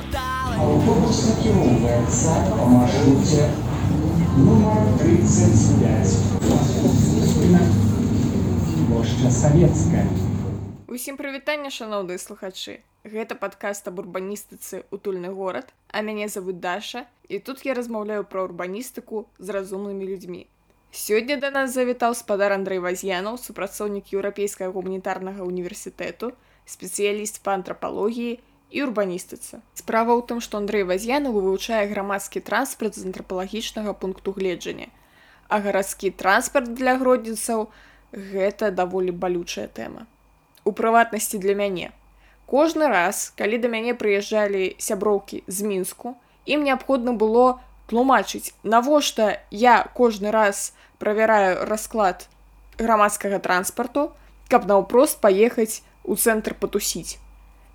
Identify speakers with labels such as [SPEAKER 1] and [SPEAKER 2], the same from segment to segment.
[SPEAKER 1] Автобус накіроўваецца па маршруце нумар 35. Плошча Савецкая.
[SPEAKER 2] Усім прывітанне шаноўныя слухачы. Гэта падкаст аб урбаністыцы утульны горад, а мяне завуць Даша і тут я размаўляю пра урбаністыку з разумнымі людзьмі. Сёння да нас завітаў спадар Андрэй Ваз'янаў, супрацоўнік еўрапейскага гуманітарнага універсітэту, спецыяліст па антрапалогіі і урбаністыцы. Справа ў тым, што Андрэй Ваз'янаў вывучае грамадскі транспарт з антрапалагічнага пункту гледжання. А гарадскі транспарт для гродзенцаў гэта даволі балючая тэма. У прыватнасці для мяне. Кожны раз, калі да мяне прыязджалі сяброўкі з мінску, ім неабходна было тлумачыць, навошта я кожны раз правяраю расклад грамадскага транспарту, каб наўпрост паехаць у цэнтр патусіць.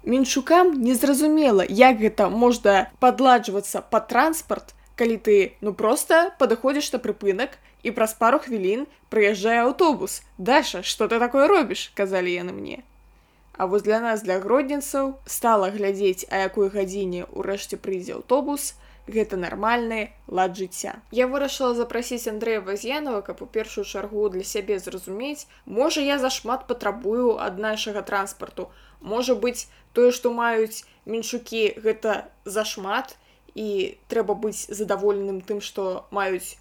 [SPEAKER 2] Мінчукам незразумела, як гэта можна падладжвацца пад транспарт, калі ты ну проста падыходзіш на прыпынак і праз пару хвілін прыязджае аўтобус. Даша, што ты такое робіш, казалі яны мне. А вось для нас для гродзенцаў стала глядзець, а якой гадзіне ўрэшце прыйдзе аўтобус, гэта нармальны лад жыцця. Я вырашыла запрасіць Андрэя Ваз'янова, каб у першую чаргу для сябе зразумець, можа я зашмат патрабую ад нашага транспарту. Можа быць, тое, што маюць меншукі гэта зашмат і трэба быць задаволеным тым, што маюць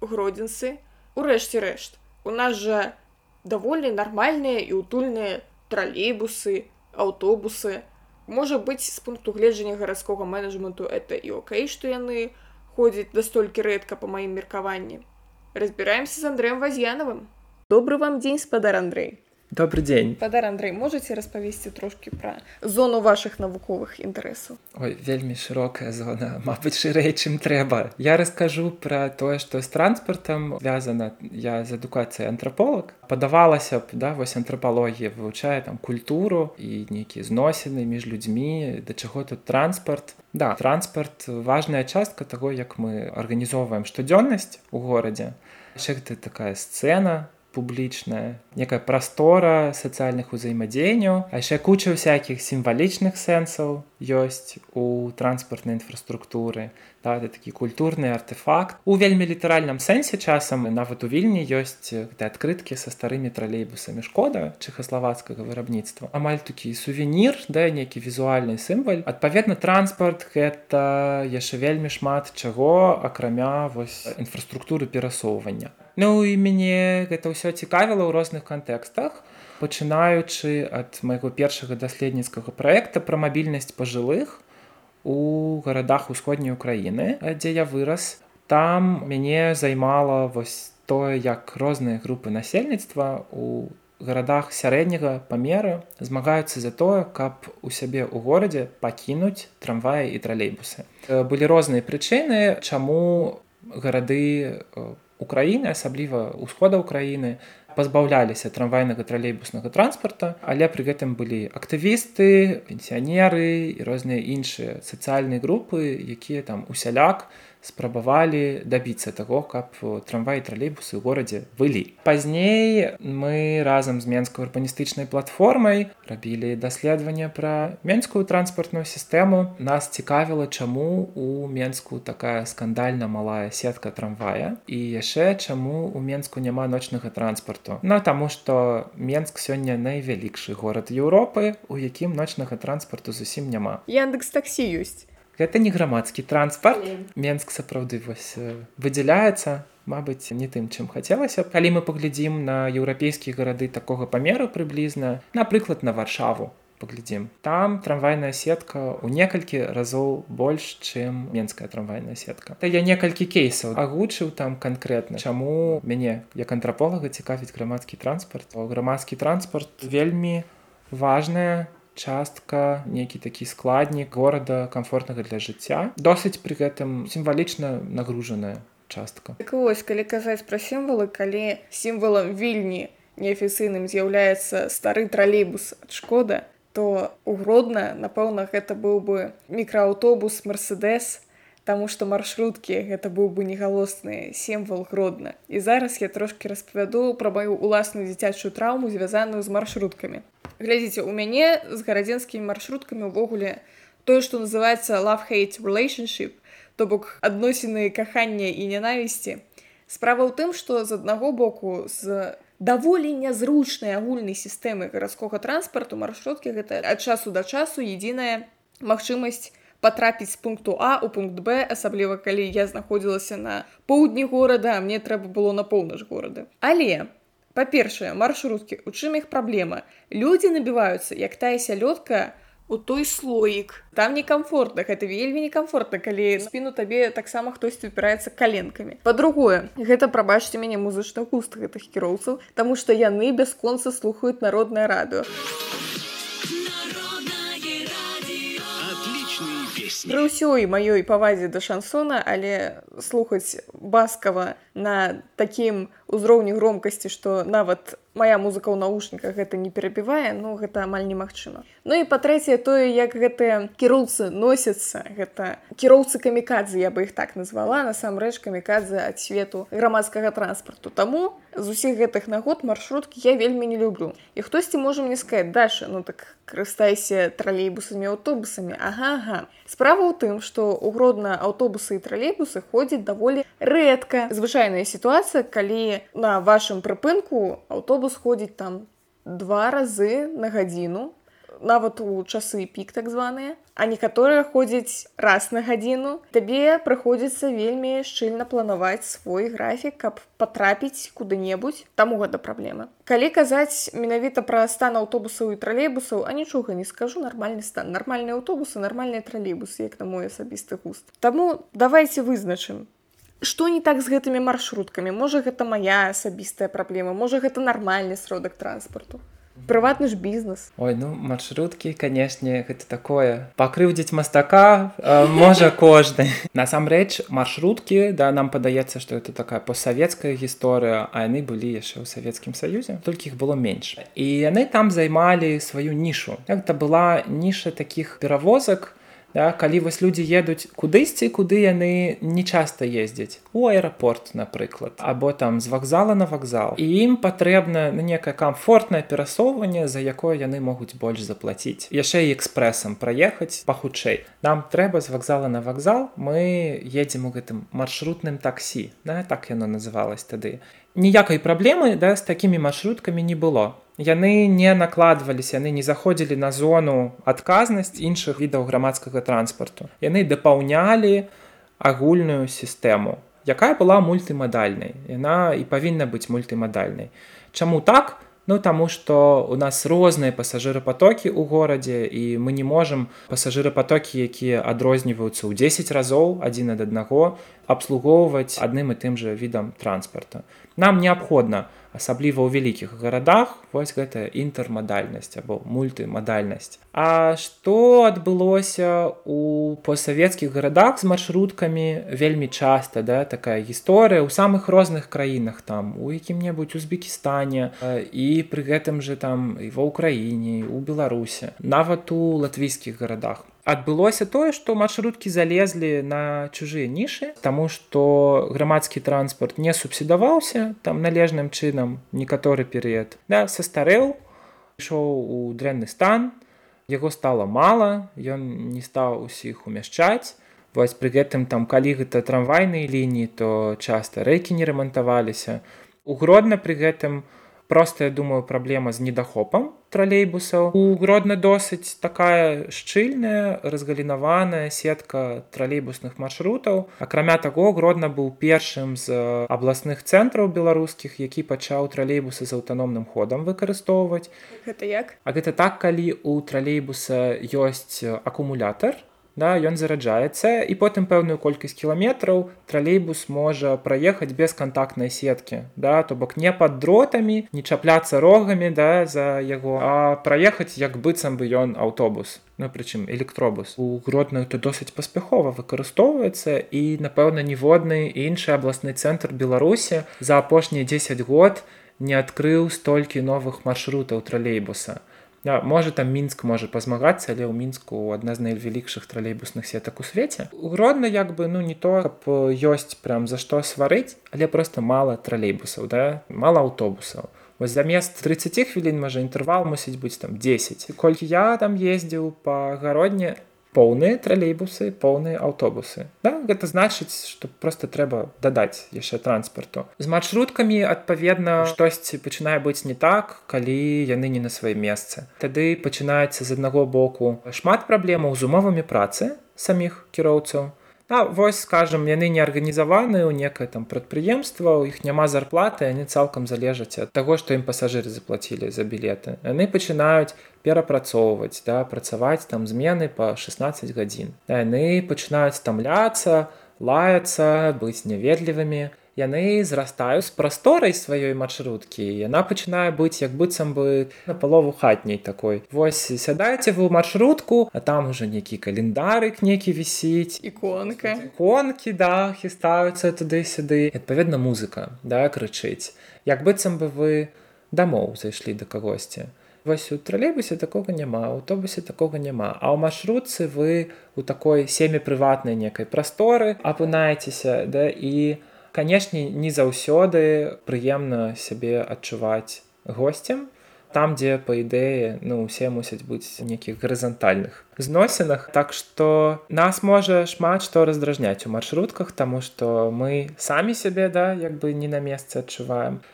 [SPEAKER 2] гродзенцы. Урэшце рэшт, у нас жа даволі нармальныя і утульныя тралейбусы, аўтобусы. Можа быць, з пункту гледжання гарадскога менеджменту это і окей, што яны ходзяць дастолькі рэдка па маім меркаванні. Разбіраемся з Андрэем Ваз'янавым. Добры вам дзень, спадар Андрэй.
[SPEAKER 3] Добрый дзень.
[SPEAKER 2] Спадар Андрэй, можаце распавесці трошкі пра зону вашых навуковых інтарэсаў.
[SPEAKER 3] Ой, вельмі шырокая зона, мабыць, шырэй, чым трэба. Я раскажу пра тое, што з транспартам звязана я з адукацыяй антраполаг. Падавалася б, да, вось антрапалогія вывучае там культуру і нейкія зносіны між людзьмі, да чаго тут транспарт. Да, транспарт важная частка таго, як мы арганізоўваем штодзённасць у горадзе. Яшчэ гэта такая сцэна, публічная некая прастора сацыяльных узаемадзеянняў а яшчэ куча всякихх сімвалічных сэнсаў ёсць у транспартнай інфраструктуры да, такі культурны артефакт у вельмі літаральным сэнсе часам нават у вільні ёсць адкрыткі са старымі тралейбусамі. Шкода чэхаславацкага вырабніцтва. Амаль такі сувенір да нейкі візуальны сімваль. Адпаведна транспарт гэта яшчэ вельмі шмат чаго акрамя вось інфраструктуры перасоўвання. Ну і мяне гэта ўсё цікавіла ў розных кантэкстах, пачынаючы ад майго першага даследніцкага праекта пра мабільнасць пажылых у гарадах усходняй Україніны, дзе я вырас. Там мяне займала вось тое, як розныя групы насельніцтва у гарадах сярэдняга памеры змагаюцца за тое, каб у сябе ў горадзе пакінуць трамваі і тралейбусы. Былі розныя прычыны, чаму гарады Украіны, асабліва ўсхода ўкраіны пазбаўляліся трамвайнага тралейбуснага транспарта, але пры гэтым былі актывісты, пенсіянеры і розныя іншыя сацыяльныя групы, якія там усяляк спрабавалі дабіцца таго, каб трамвай тралейбусы ў горадзе былі. Пазней мы разам з менскай урбаністычнай платформай рабілі даследаванне пра менскую транспартную сістэму. Нас цікавіла, чаму у Менску такая скандальна малая сетка трамвая і яшчэ чаму у Менску няма ночнага транспарту. Ну таму што Менск сёння найвялікшы горад Еўропы, у якім ночнага транспарту зусім няма.
[SPEAKER 2] Яндекс таксі ёсць
[SPEAKER 3] гэта не грамадскі транспарт. Менск сапраўды вось выдзяляецца Мабыць не тым чым хацелася. Калі мы паглядзім на еўрапейскія гарады такога памеру прыблізна напрыклад на варшаву паглядзім. Там трамвайная сетка у некалькі разоў больш чым менская трамвайная сетка. Та я некалькі кейсаў агучыў там канкрэтна чаму мяне як антраполага цікавіць грамадскі транспарт. Грамадскі транспарт вельмі важная частка нейкі такі складнік горада комфортнага для жыцця. Досыць пры гэтым сімвалічна нагружаная частка.
[SPEAKER 2] Так вось калі казаць пра сімвалы калі сімвалам вільні неафіцыйным з'яўляецца стары тралейбус ад шкода то угродна напэўна гэта быў бы мікрааўтобус мерседес Таму што маршруткі гэта быў бы негалосны сімвал гродна. І зараз я трошки распавяду пра маю уласную дзіцячую траўму, звязаную з маршруткамі глядзіце у мяне з гарадзенскімі маршруткамі ўвогуле тое што называецца love-hate relationship то бок адносіны кахання і нянавісці справа ў тым што з аднаго боку з даволі нязручнай агульнай сістэмы гарадскога транспарту маршруткі гэта ад часу да часу единая магчымасць патрапіць з пункту А у пункт Б асабліва калі я знаходзілася на поўдні горада мне трэба было на поўнач горада. Але па-першае маршруткі у чым іх праблема? Людзі набіваюцца як тая сялёдка у той слоік. Там некамфортна гэта вельмі некамфортна калі спіну табе таксама хтосьці упіраецца каленкамі. Па-другое гэта прабачце мяне музычны густ гэтых кіроўцаў таму што яны бясконца слухаюць народнае радыё.
[SPEAKER 4] Отличные
[SPEAKER 2] Пры ўсёй маёй павазе да шансона, але слухаць баскава на такім узроўні громкасці, што нават моя музыка ў наушніках гэта не перабівае, ну гэта амаль немагчыма. Ну і па-трэцяе тое, як гэтыя кіроўцы носяцца, гэта кіроўцы камікадзы, я бы іх так назвала, насамрэч камікадзы ад свету грамадскага транспарту. Таму з усіх гэтых нагод маршруткі я вельмі не люблю. І хтосьці можа мне сказаць даша, ну так карыстайся тралейбусамі аўтобусамі. Ага, ага. Справа ў тым, што ў гродна аўтобусы і тралейбусы ходзяць даволі рэдка. Звычайная сітуацыя, калі на вашым прыпынку аўтобус ходзіць там два разы на гадзіну, нават у часы пік так званыя, а некаторыя ходзяць раз на гадзіну. Табе прыходзіцца вельмі шчыльна планаваць свой графік, каб патрапіць куды-небудзь, таму гэта праблема. Калі казаць менавіта пра стан аўтобусаў і тралейбусаў, а нічога не скажу нармальны стан. нармальныя аўтобусы, нармальныя тралейбусы, як на мой асабісты густ. Таму давайте вызначым, Што не так з гэтымі маршруткамі? Можа гэта моя асабістая праблема можа гэта нармальны сродак транспарту. Прыватны ж бізнес.
[SPEAKER 3] Ой ну маршруткі канешне гэта такое. Пакрыўдзіць мастака э, можа кожны. Насамрэч маршруткі да нам падаецца што это такая постсавецкая гісторыя а яны былі яшчэ ў савецкім саюзе толькі іх было менш. І яны там займалі сваю нішу. Гэта была ніша такіх перавозак Да, калі вось людзі едуць кудысьці куды яны не часта ездзяць. У аэрапорт напрыклад або там з вакзала на вакзал. І ім патрэбна ну, некае камфортнае перасоўванне за якое яны могуць больш заплаціць. Яшчэ і экспрэсам праехаць пахутчэй. Нам трэба з вакзала на вакзал мы едзем у гэтым маршрутным таксі. Да, так яно называлось тады. Ніякай праблемы да з такімі маршруткамі не было яны не накладваліся яны не заходзілі на зону адказнасць іншых відаў грамадскага транспарту. Яны дапаўнялі агульную сістэму якая была мультымадальнай. Яна і павінна быць мультымадальнай. Чаму так? Ну таму што у нас розныя пасажырапатокі ў горадзе і мы не можам пасажырапатокі якія адрозніваюцца ў 10 разоў адзін ад аднаго абслугоўваць адным і тым жа відам транспарта нам неабходна у асабліва ў вялікіх гарадах вось гэта інтэрмадальнасць або мультымадальнасць А што адбылося у постсавецкіх гарадах з маршруткамі вельмі часта да такая гісторыя ў самых розных краінах там у якім-небудзь узбекістане і пры гэтым же там і ва ўкраіне у беларусе нават у латвійскіх гарадах адбылося тое што маршруткі залезлі на чужыя нішы таму што грамадскі транспорт не субсідаваўся там належным чынам некаторы перыяд да састарэў ішоў у дрэнны стан яго стало мала ён не стаў усіх умяшчаць. Вось пры гэтым там калі гэта трамвайныя лініі то часта рэкі не рамантаваліся. Угродна пры гэтым просто я думаю праблема з недахопам тралейбусаў у гродна досыць такая шчыльная разгалінаваная сетка тралейбусных маршрутаў. Акрамя таго гродна быў першым з абласных цэнтраў беларускіх які пачаў тралейбусы з аўтаномным ходам выкарыстоўваць.
[SPEAKER 2] Гэта як?
[SPEAKER 3] А гэта так калі у тралейбуса ёсць акумулятор да, ён зараджаецца і потым пэўную колькасць кіламетраў тралейбус можа праехаць без кантактнай сеткі да то бок не пад дротамі не чапляцца рогамі да за яго а праехаць як быццам бы ён аўтобус ну прычым электробус. У гродную то досыць паспяхова выкарыстоўваецца і напэўна ніводны іншы абласны цэнтр беларусі за апошнія 10 год не адкрыў столькі новых маршрутаў тралейбуса Да, можа там мінск можа пазмагацца але ў мінску адна з найвялікшых тралейбусных сетак у свеце гродна як бы ну не то каб ёсць прям за што сварыць але просто мала тралейбусаў да мала аўтобусаў вось замест 30 хвілін можа інтэрвал мусіць быць там 10 колькі я там ездзіў па гародні поўныя тралейбусы поўныя аўтобусы да? гэта значыць што просто трэба дадаць яшчэ транспарту з маршруткамі адпаведна штосьці пачынае быць не так калі яны не на сваім месцы тады пачынаецца з аднаго боку шмат праблемаў з умовамі працы саміх кіроўцаў А вось скажем яны не арганізаваны ў некае там прадпрыемства у іх няма зарплаты яны цалкам залежаць ад таго што ім пасажыры заплацілі за білеты. Яны пачынаюць перапрацоўваць да працаваць там змены па 16 гадзін. Яны пачынаюць стамляцца лаяцца быць няветлівымі яны зрастаюць з прасторай сваёй маршруткі. Яна пачынае быць як быццам бы на палову хатняй такой. Вось сядайце вы ў маршрутку а там уже нейкі календарык некі вісіць.
[SPEAKER 2] Іконка.
[SPEAKER 3] Конкі да хістаюцца туды-сюды. Адпаведна музыка да крычыць. Як быццам бы вы дамоў зайшлі да кагосьці. Вось у тралейбусе такога няма аўтобусе такога няма. А ў маршрутцы вы у такой семі прыватнай некай прасторы апынаецеся да і у канешне не заўсёды прыемна сябе адчуваць гостцем там дзе па ідэі ну усе мусяць быць нейкіх гарызантальных зносінах. Так што нас можа шмат што раздражняць у маршрутках таму што мы самі сябе да як бы не на месцы адчуваем.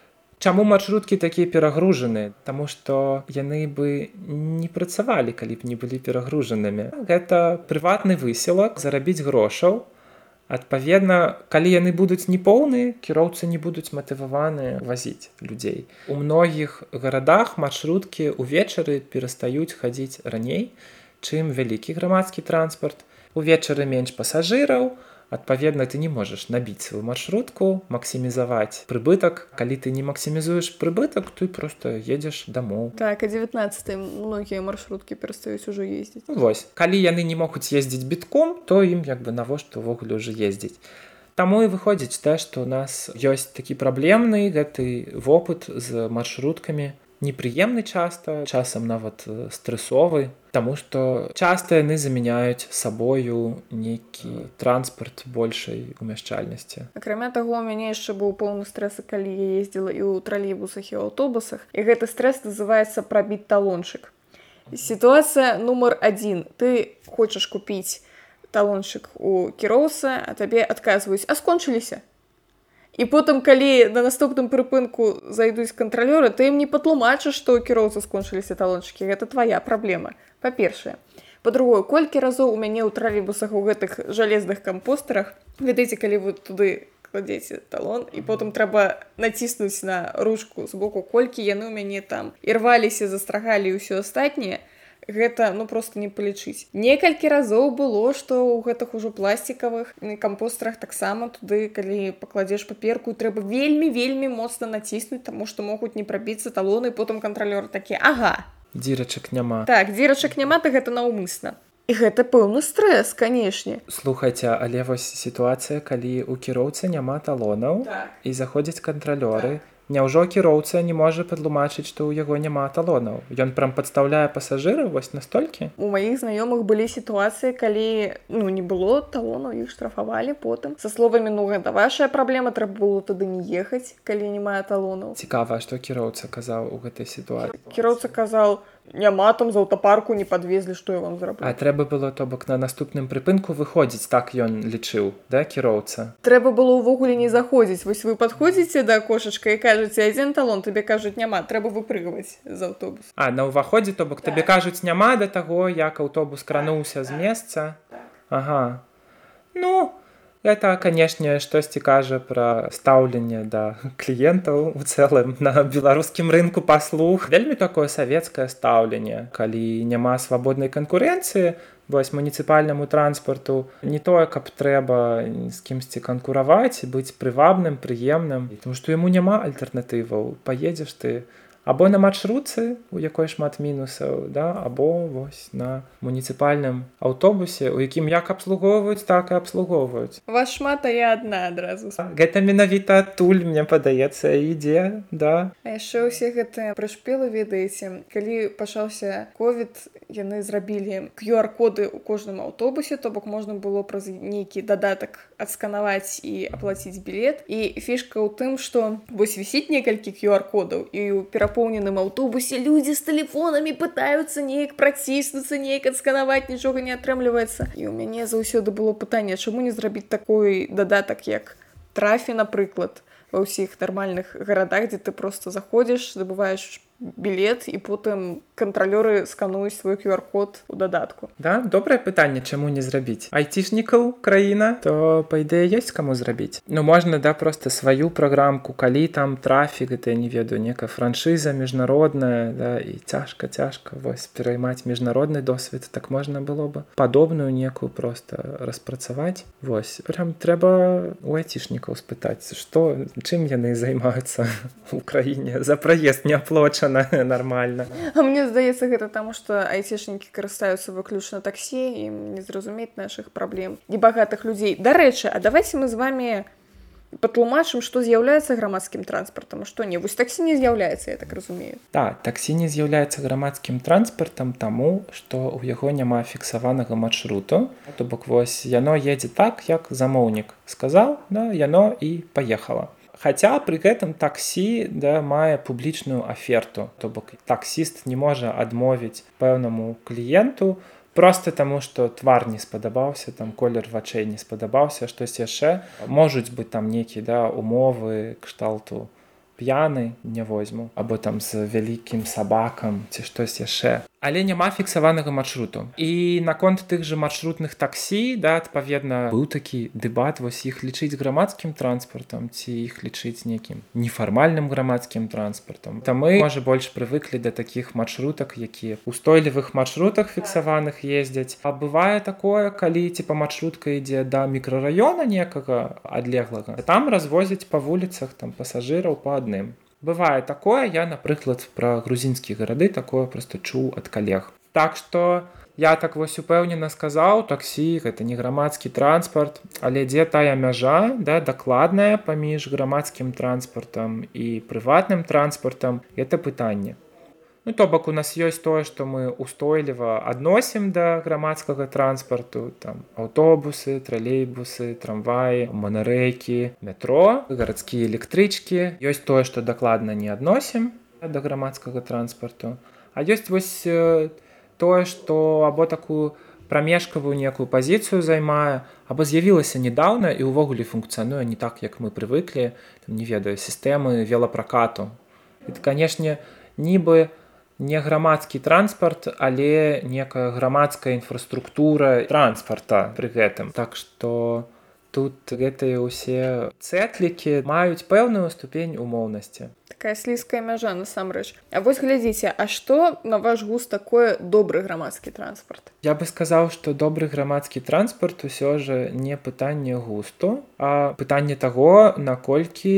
[SPEAKER 3] Чаму маршруткі такія перагружаны? Таму што яны бы не працавалі калі б не былі перагружанымі. Гэта прыватны высілак зарабіць грошаў адпаведна калі яны будуць непоўныя кіроўцы не будуць матываваныя вазіць людзей. У многіх гарадах маршруткі увечары перастаюць хадзіць раней чым вялікі грамадскі транспарт. Увечары менш пасажыраў а адпаведна ты не можаш набіць сваю маршрутку максімізаваць прыбытак калі ты не максімізуеш прыбытак ты просто едзеш дамоў
[SPEAKER 2] так а 19 многія маршруткі перастаюць ужо ездзіць
[SPEAKER 3] ну, вось калі яны не могуць ездзіць бітком то ім як бы навошта увогуле уже ездзіць Таму і выходзіць те што у нас ёсць такі праблемны гэты вопыт з маршруткамі непрыемны часта часам нават стрэсовы Таму што часта яны замяняюць сабою нейкі транспарт большай умяшчальнасці
[SPEAKER 2] акрамя таго у мяне яшчэ быў поўны стрэсы калі я ездзіла і ў тралейбусах і аўтобусах і гэты стрэс называется прабіць талончык сітуацыя нумар один. Ты хочаш купіць талончык у кіроўца а табе адказваюць а скончыліся і потым калі на наступным прыпынку зайдуць кантралёры ты ім не патлумачыш што кіроўцы скончыліся талончыкі гэта твоя праблема па-першае по-другое колькі разоў у мяне ў тралейбусах у гэтых жалезных кампостарах ведаеце калі вы туды кладзеце талон і потым трэба націснуць на ручку з боку колькі яны ў мяне там ірваліся застрагалі ўсё астатняе гэта ну просто не палічыць. Некалькі разоў было што ў гэтых ужо пластикавых кампостарах таксама туды калі пакладзеш паперку трэба вельмі вельмі моцна націснуць таму што могуць не прабіцца талоны потым кантралёр такі ага
[SPEAKER 3] дзірачак няма.
[SPEAKER 2] Так дзірачак няма то гэта наўмысна. І гэта пэўны стрэс канешне.
[SPEAKER 3] Слухайце але вось сітуацыя калі у кіроўцы няма талонаў
[SPEAKER 2] так.
[SPEAKER 3] і заходзяць кантралёры так Няўжо кіроўца не можа падлумачыць, што ў яго няма талонаў. Ён прям падстаўляе пасажыры вось настолькі.
[SPEAKER 2] У маіх знаёмых былі сітуацыі, калі ну не было талону іх штрафавалі потым са словамі ну гэта вашая праблема трэба было туды не ехаць, калі не мае талону.
[SPEAKER 3] Цікава, што кіроўца казаў у гэтай сітуацыі.
[SPEAKER 2] Кіроўца казаў, няма там з аўтапарку не падвезлі што я вам зраблю
[SPEAKER 3] А трэба было то бок на наступным прыпынку выходзіць так ён лічыў да кіроўца
[SPEAKER 2] трэба было ўвогуле не заходзіць вось вы падходзіце да кошачка і кажаце адзін талон табе кажуць няма трэба выпрыгваць з аўтобус
[SPEAKER 3] А на ўваходзе то бок так. табе кажуць няма да таго як аўтобус крануўся з месца Ага. Ну Это, канешне, штосьці кажа пра стаўленне да кліентаў у цэлым на беларускім рынку паслуг. Вельмі такое савецкае стаўленне, калі няма свабоднай канкурэнцыі, вось муніцыпальнаму транспарту не тое, каб трэба з кімсьці канкураваць, быць прывабным, прыемным, тому што яму няма альтэрнатываў, паедзеш ты, або на маршрутцы у якой шмат мінусаў да або вось на муніцыпальным аўтобусе у якім як абслугоўваюць так і абслугоўваюць.
[SPEAKER 2] Вас шмат а я адна адразу.
[SPEAKER 3] Гэта менавіта адтуль мне падаецца ідзе да.
[SPEAKER 2] А яшчэ ўсе гэтыя прышпелы ведаеце. Калі пачаўся ковід яны зрабілі QR-коды ў кожным аўтобусе то бок можна было праз нейкі дадатак адсканаваць і аплаціць білет і фішка ў тым што вось вісіць некалькі QR-кодаў і ў перапоўненым аўтобусе людзі з тэлефонамі пытаюцца неяк праціснуцца неяк адсканаваць нічога не атрымліваецца і у мяне заўсёды было пытанне чаму не зрабіць такой дадатак як трафі напрыклад ва ўсіх нармальных гарадах дзе ты просто заходзіш забываеш білет і потым кантралёры скануюць свой QR-код у дадатку.
[SPEAKER 3] Да добрае пытанне чаму не зрабіць. айцішнікаў краіна то па ідэі ёсць каму зрабіць. Ну можна да просто сваю праграмку калі там трафік гэта я не ведаю некая франшыза міжнародная да, і цяжка цяжка вось пераймаць міжнародны досвед так можна было бы падобную некую просто распрацаваць. Вось прям трэба у айцішнікаў спытаць што чым яны займаюцца у краіне за праезд не аплочаны написано нормально.
[SPEAKER 2] А мне здаецца гэта таму што айцішнікі карыстаюцца выключна таксі і не зразумець нашых праблем небагатых людзей дарэчы а давайте мы з вами патлумачым што з'яўляецца грамадскім транспартам што не. Вось таксі не з'яўляецца я так разумею.
[SPEAKER 3] Да таксі не з'яўляецца грамадскім транспартам таму што ў яго няма фіксаванага маршруту то бок вось яно едзе так як замоўнік сказаў да яно і паехала Хаця пры гэтым таксі да мае публічную аферту то бок таксіст не можа адмовіць пэўнаму кліенту просто таму што твар не спадабаўся там колер вачэй не спадабаўся штось яшчэ можуць быць там нейкі да умовы кшталту п'яны не возьму або там з вялікім сабакам ці штось яшчэ але няма фіксаванага маршруту. І наконт тых же маршрутных таксі да адпаведна быў такі дэбат вось іх лічыць грамадскім транспартам ці іх лічыць нейкім нефармальным грамадскім транспартам. Там мы можа больш прывыклі да такіх маршрутак якія устойлівых маршрутах фіксаваных ездзяць. А бывае такое калі ці па маршрутка ідзе да мікрараёна некага адлеглага там развозяць па вуліцах там пасажыраў па адным бывае такое я напрыклад пра грузінскія гарады такое просто чуў ад калег. Так что я так вось упэўнена сказаў таксі гэта не грамадскі транспарт але дзе тая мяжа да дакладная паміж грамадскім транспартам і прыватным транспартам это пытанне Ну то бок у нас ёсць тое, што мы устойліва адносім да грамадскага транспарту, там аўтобусы, тралейбусы, трамваі, манарэйкі, метро, гарадскія электрычкі. ёсць тое, што дакладна не адносім да грамадскага транспарту. А ёсць вось тое, што або такую прамежкавую некую пазіцыю займае, або з'явілася нядаўна і ўвогуле функцыянуе не так, як мы прывыклі, не ведаю сістэмы велапракату. Это канешне, нібы, не грамадскі транспарт але некая грамадская інфраструктура транспарта пры гэтым. Так что тут гэтыя ўсе цэтлікі маюць пэўную ступень умоўнасці.
[SPEAKER 2] Такая слізкая мяжа насамрэч. А вось глядзіце А што на ваш густ такое добры грамадскі транспарт?
[SPEAKER 3] Я бы сказаў што добры грамадскі транспарт усё же не пытанне густу а пытанне таго наколькі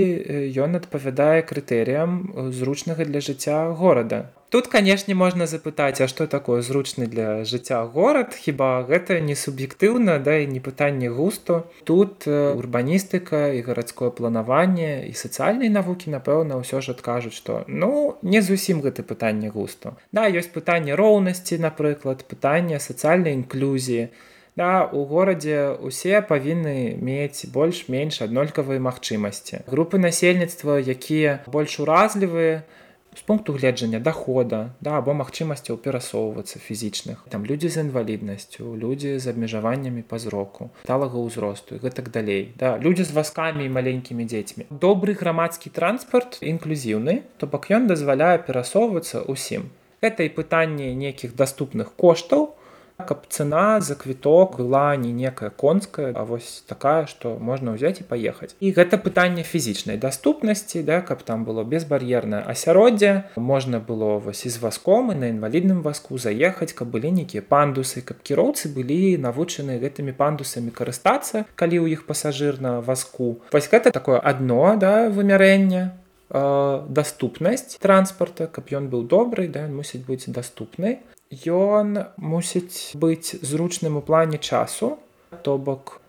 [SPEAKER 3] ён адпавядае крытэрыям зручнага для жыцця горада Тут, канешне, можна запытаць, а што такое зручны для жыцця горад, хіба гэта не суб'ектыўна, да і не пытанне густу. Тут урбаністыка і гарадское планаванне і сацыяльнай навукі, напэўна, ўсё ж адкажуць, што ну не зусім гэта пытанне густу. Да ёсць пытанне роўнасці, напрыклад, пытанне сацыяльнай інклюзіі. Да, у горадзе усе павінны мець больш-менш аднолькавыя магчымасці. Групы насельніцтва, якія больш уразлівыя, з пункту гледжання дохода да або магчымасцяў перасоўвацца фізічных. Там людзі з інваліднасцю людзі з абмежаваннямі па зроку талага ўзросту гэтак далей да. Людзі з вазкамі і маленькімі дзецьмі. Добры грамадскі транспарт інклюзіўны то бок ён дазваляе перасоўвацца ўсім. Гэта і пытанне нейкіх даступных коштаў каб цена за квіток была не некая конская а вось такая что можна ўзяць і паехаць. І гэта пытанне фізічнай даступнасці да каб там было безбар'ернае асяроддзе можна было вось і з васком і на інвалідным васку заехаць каб былі нейкія пандусы каб кіроўцы былі навучаны гэтымі пандусамі карыстацца калі ў іх пасажыр на васку вось гэта такое адно да вымярэння даступнасць транспарта. Каб ён быў добрый да мусіць быць даступнай Ён мусіць быць зручным у плане часу, то бок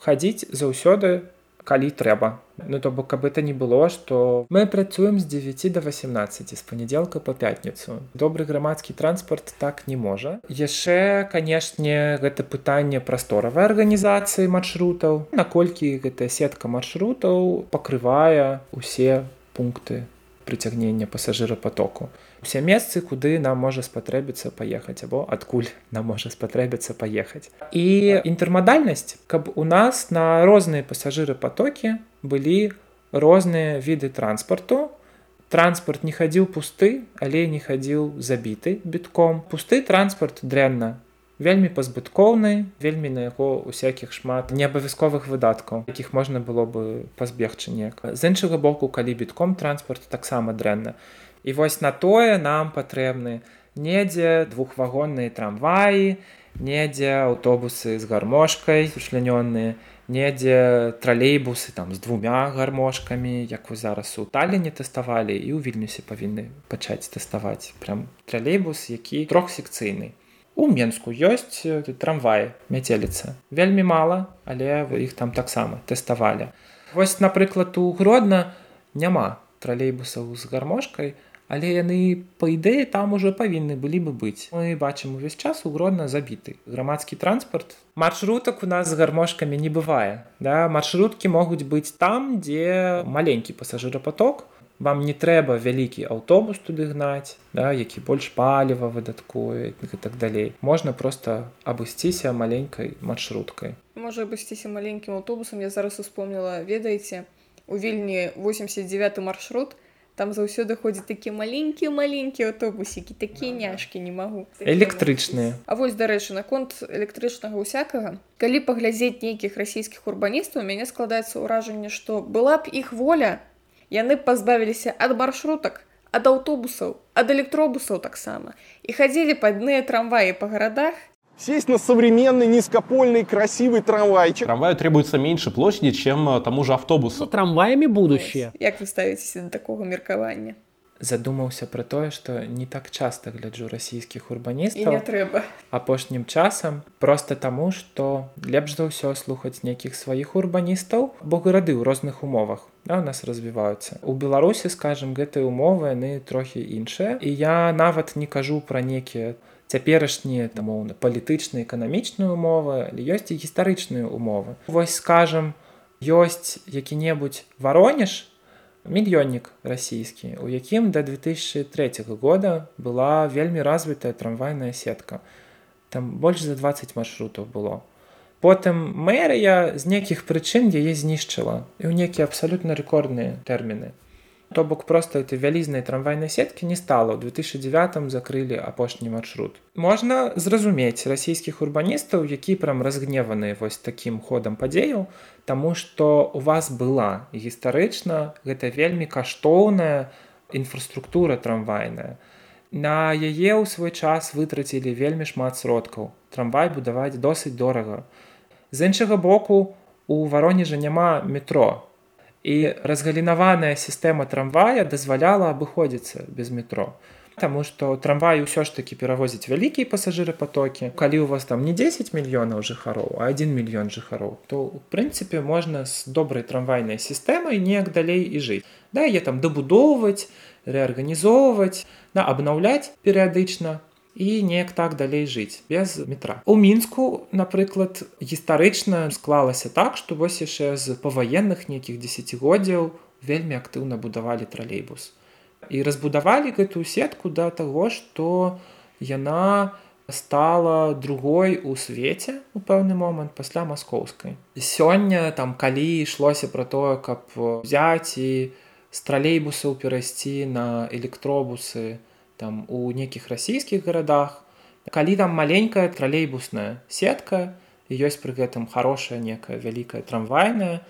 [SPEAKER 3] хадзіць заўсёды, калі трэба. Ну то бок каб это не было што мы працуем з 9 до 18 з панядзелка по пятніцу. Добры грамадскі транспорт так не можа. Яшчэ канешне гэта пытанне прасторавай арганізацыі маршрутаў. Наколькі гэтая сетка маршрутаў пакрывае усе пункты прыцягнення пасажырапатоку усе месцы куды нам можа спатрэбіцца паехаць або адкуль нам можа спатрэбіцца паехаць і інтэрмадальнасць каб у нас на розныя пасажыры потокі былі розныя віды транспарту транспарт не хадзіў пусты але не хадзіў забіты бітком пусты транспарт дрэнна вельмі пазбыткоўны вельмі на яго усякіх шмат неабавязковых выдаткаў якіх можна было бы пазбегчы неяк. З іншага боку калі бітком транспарт таксама дрэнна І вось на тое нам патрэбны недзе двухвагонныя трамваі, недзе аўтобусы з гармошкай сучлянёныя, недзе тралейбусы там з двумя гармошкамі, як вы зараз у таліне тэставалі і ў вільнюсе павінны пачаць тэставаць. Прям тралейбус, які трохсекцыйны. У Менску ёсць трамвай мяцеліца. Вельмі мала, але іх там таксама тэставалі. Вось, напрыклад, у Гродна няма тралейбусаў з гармошкай, але яны па ідэі там уже павінны былі бы быць. Мы бачым увесь час угродна забіты. Грамадскі транспарт. Маршрутак у нас з гармошкамі не бывае да? Маршруткі могуць быць там дзе маленькі пасажырапаток вам не трэба вялікі аўтобус туды гнаць да які больш паліва выдаткуе і так далей. Можна просто абысціся маленькай маршруткай.
[SPEAKER 2] Можа абысціся маленькім аўтобусам. Я зараз успомніла ведаеце у вільні 89 маршрут там заўсёды ходзяць такія маленькія маленькія аўтобусікі такія няшкі не магу.
[SPEAKER 3] Электрычныя.
[SPEAKER 2] А вось дарэчы наконт электрычнага ўсякага калі паглядзець нейкіх расійскіх урбаністаў мяне складаецца ўражанне што была б іх воля яны пазбавіліся ад маршрутак ад аўтобусаў ад электробусаў таксама. І хадзілі падныя трамваі па гарадах
[SPEAKER 4] Сесть на современный, низкопольный, красивый трамвайчик.
[SPEAKER 5] Трамваю требуется меньше площади, чем э, тому же автобусу.
[SPEAKER 6] Ну, трамваями будущее.
[SPEAKER 2] як вы ставіцеся да такога меркавання
[SPEAKER 3] задумаўся пра тое што не так часта гляджу расійскіх
[SPEAKER 2] і не
[SPEAKER 3] урбаністаў
[SPEAKER 2] трэба
[SPEAKER 3] апошнім часам просто таму што лепш за ўсё слухаць нейкіх сваіх урбаністаў бо гарады ў розных умовах да, у нас развіваюцца у беларусі скажем гэтыя умовы яны трохі іншыя і я нават не кажу пра некія цяперашнія тамоўна палітычныя эканамічныя умовы але ёсць і гістарычныя умовы вось скажем ёсць які-небудзь варонеж мільённік расійскі у якім да 2003 года была вельмі развітая трамвайная сетка. Там больш за 20 маршрутаў было. Потым мэрыя з нейкіх прычын яе знішчыла і ў нейкія абсалютна рэкордныя тэрміны то бок просто этой вялізнай трамвайнай сеткі не стала ў 2009 закрылі апошні маршрут можна зразумець расійскіх урбаністаў які прям разгневаны вось такім ходам падзеяў Таму што у вас была гістарычна гэта вельмі каштоўная інфраструктура трамвайная. На яе ў свой час вытрацілі вельмі шмат сродкаў. Трамвай будаваць досыць дорага. З іншага боку у варонежа няма метро. І разгалінаваная сістэма трамвая дазваляла абыходзіцца без метро. Таму што трамвай ўсё ж такі перавозіць вялікія пасажыры потокі. Калі у вас там не 10 мільёнаў жыхароў, а 1 мільён жыхароў, то у прынцыпе можна з добрай трамвайнай сістэмай неяк далей і жыць. Да я там дабудоўваць, рэарганізоўваць, на абнаўляць перыядычна і неяк так далей жыць без метра. У мінску, напрыклад, гістарычна склалася так, што вось яшчэ з паваенных нейкіх дзесяцігоддзяў вельмі актыўна будавалі тралейбус і разбудавалі гэтую сетку да таго што яна стала другой у свеце у пэўны момант пасля маскоўскай сёння там калі ішлося пра тое каб взять і з тралейбусаў перайсці на электробусы там у нейкіх расійскіх гарадах калі там маленькая тралейбусная сетка ёсць пры гэтым хорошая некая вялікая трамвайная.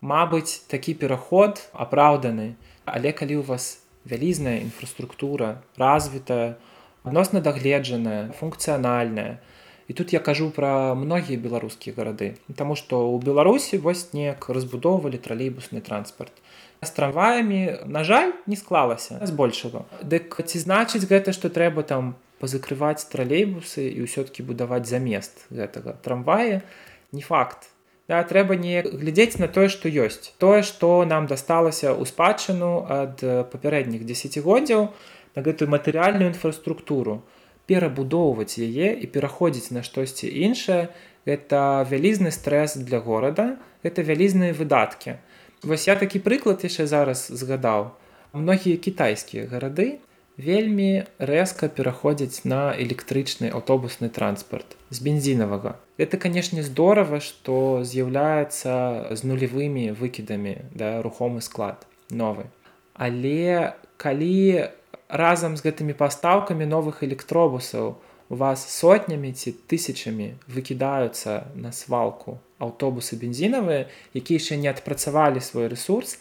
[SPEAKER 3] Мабыць такі пераход апраўданы але калі у вас вялізная інфраструктура развітая адносна дагледжаная функцыянальная і тут я кажу пра многія беларускія гарады Таму што ў беларусі вось неяк разбудоўвалі тралейбусны транспарт з трамваямі на жаль не склалася збольшага дык ці значыць гэта што трэба там пазакрываць тралейбусы і ўсё-кі будаваць замест гэтага трамвая не факт Да, трэба не глядзець на тое, што ёсць. Тое, што нам дасталася ў спадчыну ад папярэдніх дзесяцігоддзяў на гэтую матэрыяльную інфраструктуру, перабудоўваць яе і пераходзіць на штосьці іншае, это вялізны стрэс для горада, это вялізныя выдаткі. Вось я такі прыклад яшчэ зараз згадаў. Многія кітайскія гарады вельмі рэзка пераходзяць на электрычны аўтобусны транспарт з бензінавага. Это, канешне, здорава, што з'яўляецца з нулевымі выкідамі да рухомы склад новы. Але калі разам з гэтымі пастаўкамі новых электробусаў вас сотнямі ці тысячамі выкідаюцца на свалку аўтобусы бензінавыя, якія яшчэ не адпрацавалі свой ресурс,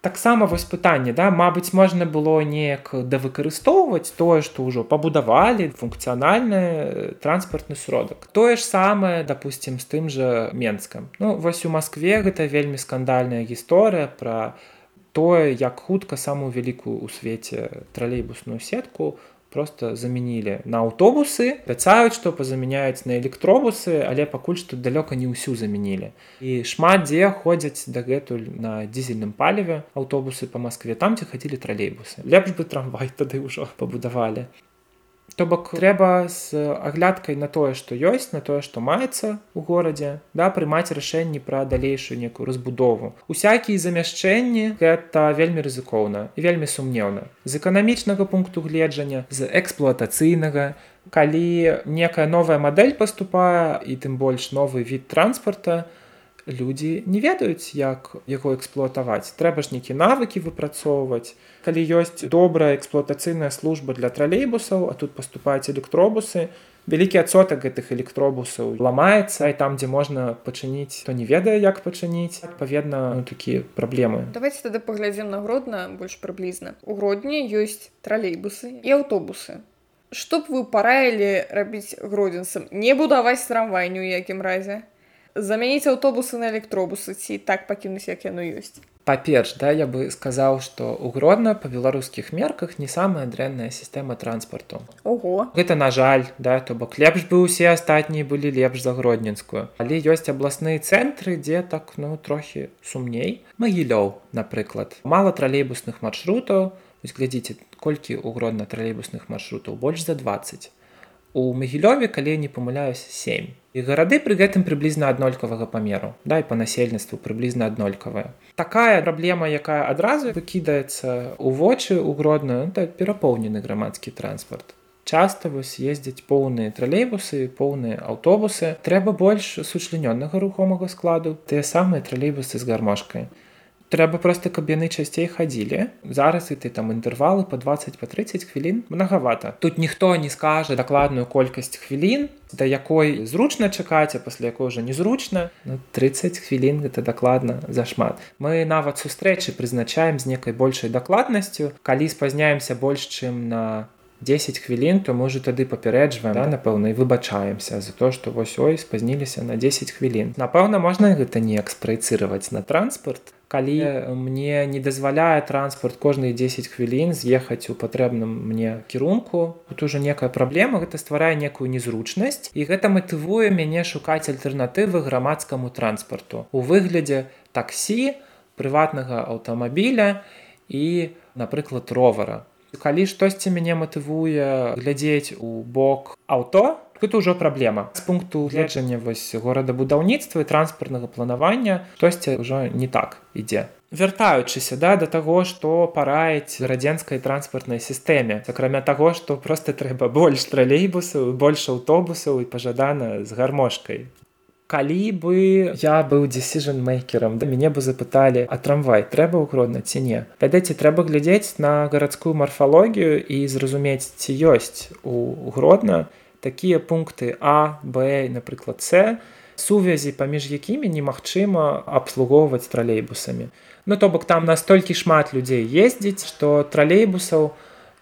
[SPEAKER 3] таксама вось пытанне да Мабыць можна было неяк давыкарыстоўваць тое што ўжо пабудавалі функцыянальны э, транспартны сродак. Тое ж самае допустим з тым жа менскам. Ну вось у Маскве гэта вельмі скандальная гісторыя пра тое як хутка самую вялікую ў свеце тралейбусную сетку просто заменілі на аўтобусы пяцаюць што пазамяняюць на электробусы але пакуль што далёка не ўсю заменілі і шмат дзе ходзяць дагэтуль на дизельным паліве аўтобусы по москве там дзе хацілі тралейбусы. Лепш бы трамвай тады ўжо пабудавалі То бок трэба з аглядкай на тое, што ёсць, на тое, што маецца ў горадзе, да, прымаць рашэнні пра далейшую некую разбудову. Усякія замяшчэнні гэта вельмі рызыкоўна і вельмі сумнеўна. З эканамічнага пункту гледжання, з эксплуатацыйнага, калі некая новая мадэль паступае і тым больш новы від транспарта, людзі не ведаюць як яго эксплуатаваць. Трэба ж нейкі навыкі выпрацоўваць. Калі ёсць добрая эксплуатацыйная служба для тралейбусаў а тут паступаюць электробусы вялікі адсотак гэтых электробусаў ламаецца і там дзе можна пачыніць то не ведае як пачыніць адпаведна ну, такія праблемы.
[SPEAKER 2] Давайте тады паглядзім на гродна больш прыблізна. У гродні ёсць тралейбусы і аўтобусы. Што б вы параілі рабіць гродзенцам? Не будаваць трамвай ні ў якім разе замяніць аўтобусы на электробусы ці так пакінуць як яно ёсць.
[SPEAKER 3] Па-перш да я бы сказаў што угродна па беларускіх мерках не самая дрэнная сістэма транспарту.
[SPEAKER 2] Ого.
[SPEAKER 3] Гэта на жаль да то бок лепш бы усе астатнія былі лепш за гродненскую. Але ёсць абласныя цэнтры дзе так ну трохі сумней. Магілёў напрыклад. Мала тралейбусных маршрутаў. Глядзіце колькі угродна тралейбусных маршрутаў? Больш за 20 у магілёве калі не памыляюсь 7 і гарады пры гэтым прыблізна аднолькавага памеру дай па насельніцтву прыблізна аднолькавая. Такая праблема якая адразу выкідаецца у вочы у гродную да перапоўнены грамадскі транспарт. Часта вось ездзяць поўныя тралейбусы поўныя аўтобусы. Трэба больш сучлянённага рухомага складу тыя самыя тралейбусы з гармошкай трэба просто каб яны часцей хадзілі. Зараз і ты там інтэрвалы по 20 по 30 хвілін многовато тут ніхто не скажа дакладную колькасць хвілін да якой зручна чакаць а пасля якой уже незручна. Ну, 30 хвілін гэта дакладна зашмат. Мы нават сустрэчы прызначаем з некай большай дакладнасцю. Калі спазняемся больш чым на 10 хвілін то можа тады папярэджваем да, напэўна і выбачаемся за то што вось ой спазніліся на 10 хвілін. Напэўна можна гэта неяк спраецыраваць на транспорт калі мне не дазваляе транспорт кожныя 10 хвілін з'ехаць у патрэбным мне кірунку тут уже некая праблема гэта стварае некую незручнасць і гэта матывуе мяне шукаць альтэрнатывы грамадскаму транспарту у выглядзе таксі прыватнага аўтамабіля і напрыклад ровара калі штосьці мяне матывуе глядзець у бок аўто тут ужо праблема з пункту гледжання вось горадабудаўніцтва і транспартнага планавання тосьці ўжо не так ідзе. Вяртаючыся да да таго што параіць радзенскай транспартнай сістэме. Акрамя таго што проста трэба больш тралейбусаў больш аўтобусаў і пажадана з гармошкай. Калі бы я быў дзесіжн мейкерам да мяне бы запыталі а трамвай трэба ўгродна ці не? Ведаеце трэба глядзець на гарадскую марфалогію і зразумець ці ёсць у гродна такія пункты а б напрыклад с сувязі паміж якімі немагчыма абслугоўваць тралейбусамі. Ну то бок там настолькі шмат людзей ездзіць што тралейбусаў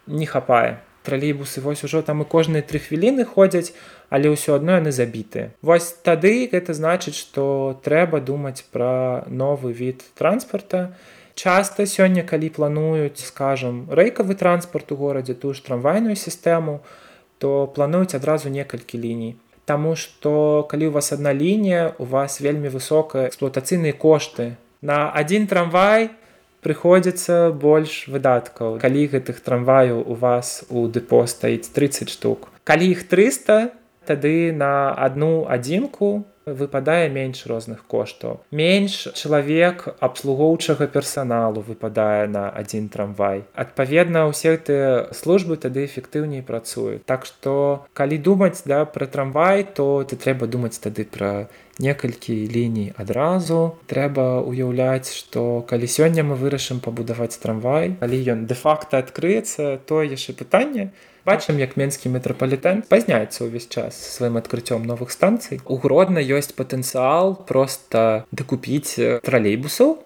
[SPEAKER 3] не хапае. Тралейбусы вось ужо там і кожныя тры хвіліны ходзяць але ўсё адно яны забітыя вось тады гэта значыць што трэба думаць пра новы від транспарта. Часта сёння калі плануюць скажем рэйкавы транспарт у горадзе тую ж трамвайную сістэму то плануюць адразу некалькі ліній Таму што калі у вас адна лінія, у вас вельмі высокая эксплуатацыйныя кошты. На адзін трамвай прыходзіцца больш выдаткаў. Калі гэтых трамваяў у вас у дэпо стаіць 30 штук. Калі іх 300, тады на адну адзінку выпадае менш розных коштаў. Менш чалавек абслугоўчага персаналу выпадае на адзін трамвай. Адпаведна, усе гэтыя службы тады эфектыўней працуюць. Так што калі думаць да пра трамвай, то ты трэба думаць тады пра некалькі ліній адразу. Трэба ўяўляць, што калі сёння мы вырашым пабудаваць трамвай, калі ён дэ-факта адкрыецца, то яшчэ пытанне, бачым як менскі метрапалітэн пазняецца ўвесь час сваім адкрыццём новых станцый. У гродна ёсць патэнцыял просто дакупіць тралейбусаў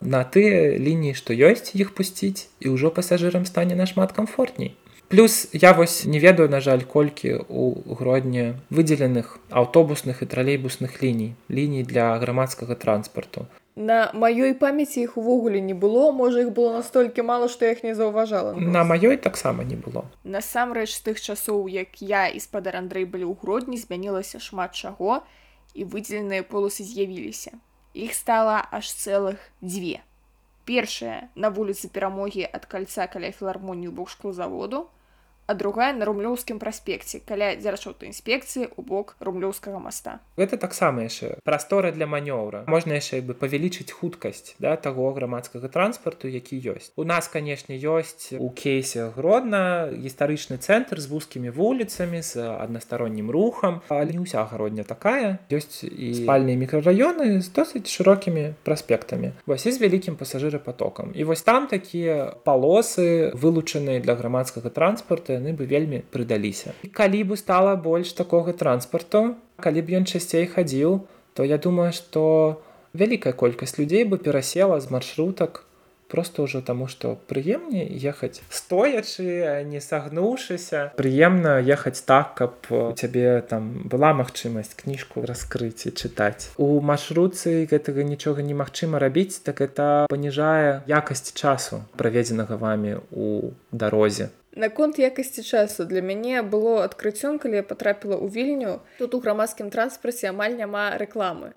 [SPEAKER 3] на тыя лініі што ёсць іх пусціць і ўжо пасажырам стане нашмат комфортней плюс я вось не ведаю на жаль колькі у гродні выдзеленых аўтобусных і тралейбусных ліній ліній для грамадскага транспарту
[SPEAKER 2] На маёй памяці іх увогуле не было, можа іх было настолькі мала, што я іх не заўважала.
[SPEAKER 3] На маёй таксама не было.
[SPEAKER 2] Насамрэч з тых часоў, як я і спадар Андрэй былі ў грудні, змянілася шмат чаго і выдзеленыя полосы з'явіліся. Іх стала аж цэлых дзве. Першая на вуліцы перамогі ад кальца каля філармонію бокшклузаводу, а другая на румлёўскім праспекце каля дзяржаўтай інспекцыі у бок румлёўскага моста.
[SPEAKER 3] Гэта таксама яшчэ прастора для манёўра можна яшчэ бы павялічыць хуткасць да таго грамадскага транспарту які ёсць у нас канешне ёсць у кейсе гродна гістарычны цэнтр з вузкімі вуліцамі з аднастароннім рухам але не ўся гародня такая. Ёсць і спальныя мікрараёны з досыць шырокімі праспектамі вось і з вялікім пасажырапатокам і вось там такія палосы вылучаныя для грамадскага транспарта яны бы вельмі прыдаліся. Калі бы стала больш такога транспарту, калі б ён часцей хадзіў, то я думаю, што вялікая колькасць людзей бы перасела з маршрутак просто ўжо таму што прыемней ехаць стоячы не сагнуўшыся. Прыемна ехаць так каб цябе там была магчымасць кніжку раскрыць і чытаць. У маршруцы гэтага нічога немагчыма рабіць так это паніжае якасць часу праведзенага вамі у дарозе
[SPEAKER 2] Наконт якасці часу для мяне было адкрыццём, калі я патрапіла ў вільню, тут у грамадскім транспарце амаль няма рэкламы.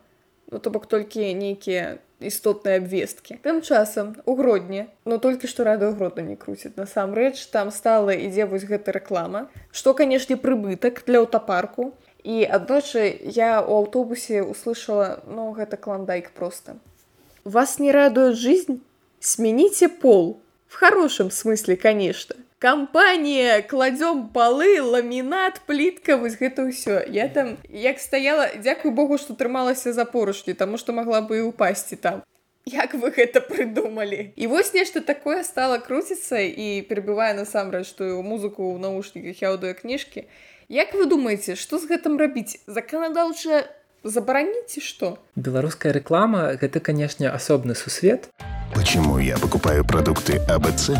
[SPEAKER 2] Ну то бок толькі нейкія істотныя абвесткі. Тым часам у гродні, но толькі што радыёгродна не круціць. Насамрэч там стала ідзе вось гэта рэклама, што, канешне, прыбытак для аўтапарку. І аднойчы я ў аўтобусе услышала ну гэта кландайк проста. Вас не радует жизнь, смените пол в хорошем смысле, конечно кампанія кладзём палы ламінат плітка вось гэта ўсё. Я там як стаяла дзякуй Богу што трымалася за поручні таму што магла бы і упасці там. Як вы гэта прыдумалі? І вось нешта такое стала круціцца і перабівае насамрэч тую музыку ў наушніках аўдыокніжкі Як вы думаеце што з гэтым рабіць? Заканадаўча забараніце што?
[SPEAKER 3] Беларуская рэклама гэта канешне асобны сусвет.
[SPEAKER 6] Почему я покупаю продукты абц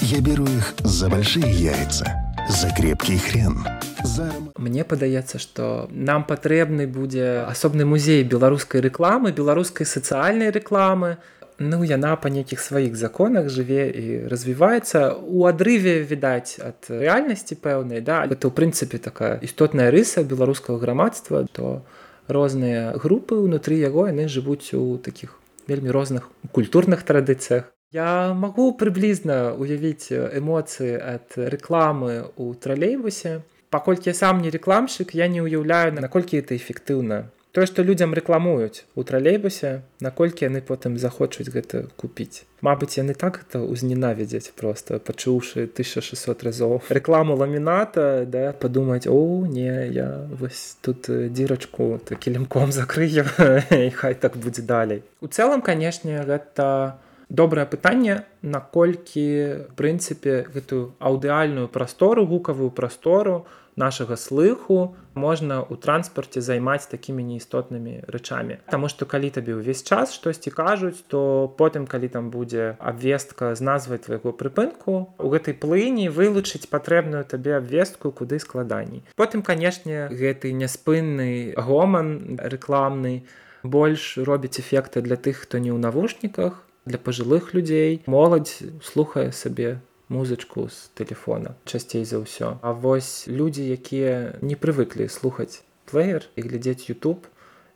[SPEAKER 6] Я беру их за большие яйца, за крепкий хрен. За...
[SPEAKER 3] Мне падаецца, што нам патрэбны будзе асобны музей беларускай рэкламы, беларускай сацыяльнай рэкламы. Ну яна па нейкіх сваіх законах жыве і развіваецца у адрыве відаць ад рэальнасці пэўнай да гэта ў прынцыпе такая істотная рыса беларускага грамадства то розныя групы ўнутры яго яны жывуць у такіх вельмі розных культурных традыцыях Я магу прыблізна уявіць эмоцыі ад рэкламы ў тралейбусе. Паколькі я сам не рэкламшчык, я не ўяўляю, наколькі это эфектыўна. Тое, што людзям рэкламуюць у тралейбусе, наколькі яны потым захочуць гэта купіць. Мабыць, яны так это ўзненавідзяць просто пачуўшы 1600 разоў рэкламу ламіната да падумаць о не я вось тут дзірачку кілімком закрыю і хай так будзе далей. У цэлым, канешне, гэта, добрае пытанне наколькі прынцыпе гэтую аўдыальную прастору гукавую прастору нашага слыху можна ў транспарце займаць такімі неістотнымі рэчамі. Таму што калі табе ўвесь час штосьці кажуць то потым калі там будзе абвестка з назвай твайго прыпынку у гэтай плыні вылучыць патрэбную табе абвестку куды складаней. Потым канешне гэты няспынны гоман рэкламны больш робіць эфекты для тых хто не ў навушніках для пажилых людзей моладзь слухае сабе музычку з телефона часцей за ўсё А вось людзі якія не прывыклі слухаць плеер і глядзець YouTube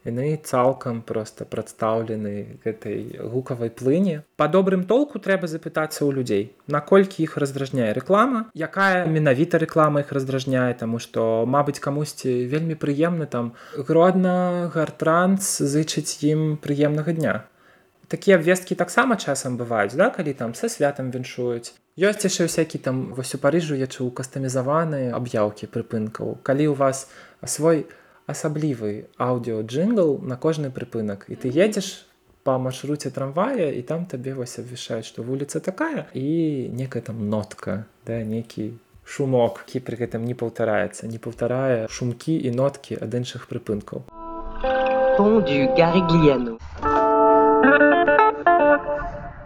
[SPEAKER 3] яны цалкам проста прадстаўлены гэтай гукавай плыні. Па добрым толку трэба запытацца ў людзей наколькі іх раздражняе рэклама якая менавіта рэклама іх раздражняе таму што мабыць камусьці вельмі прыемна там гродна гартранс зычыць ім прыемнага дня такія абвесткі таксама часам бываюць да калі там са святам віншуюць. Ёсць яшчэ всякі там вось у парыжу я чуў кастамізаваныя аб'яўкі прыпынкаў. Калі у вас свой асаблівы аўдыоджингл на кожны прыпынак і ты едзеш по маршруце трамвая і там табе вось абвішаюць што вуліца такая і некая там нотка да нейкі шумок які пры гэтым не паўтараецца не паўтарае шумкі і ноткі ад іншых прыпынкаў.
[SPEAKER 7] Гарыгляну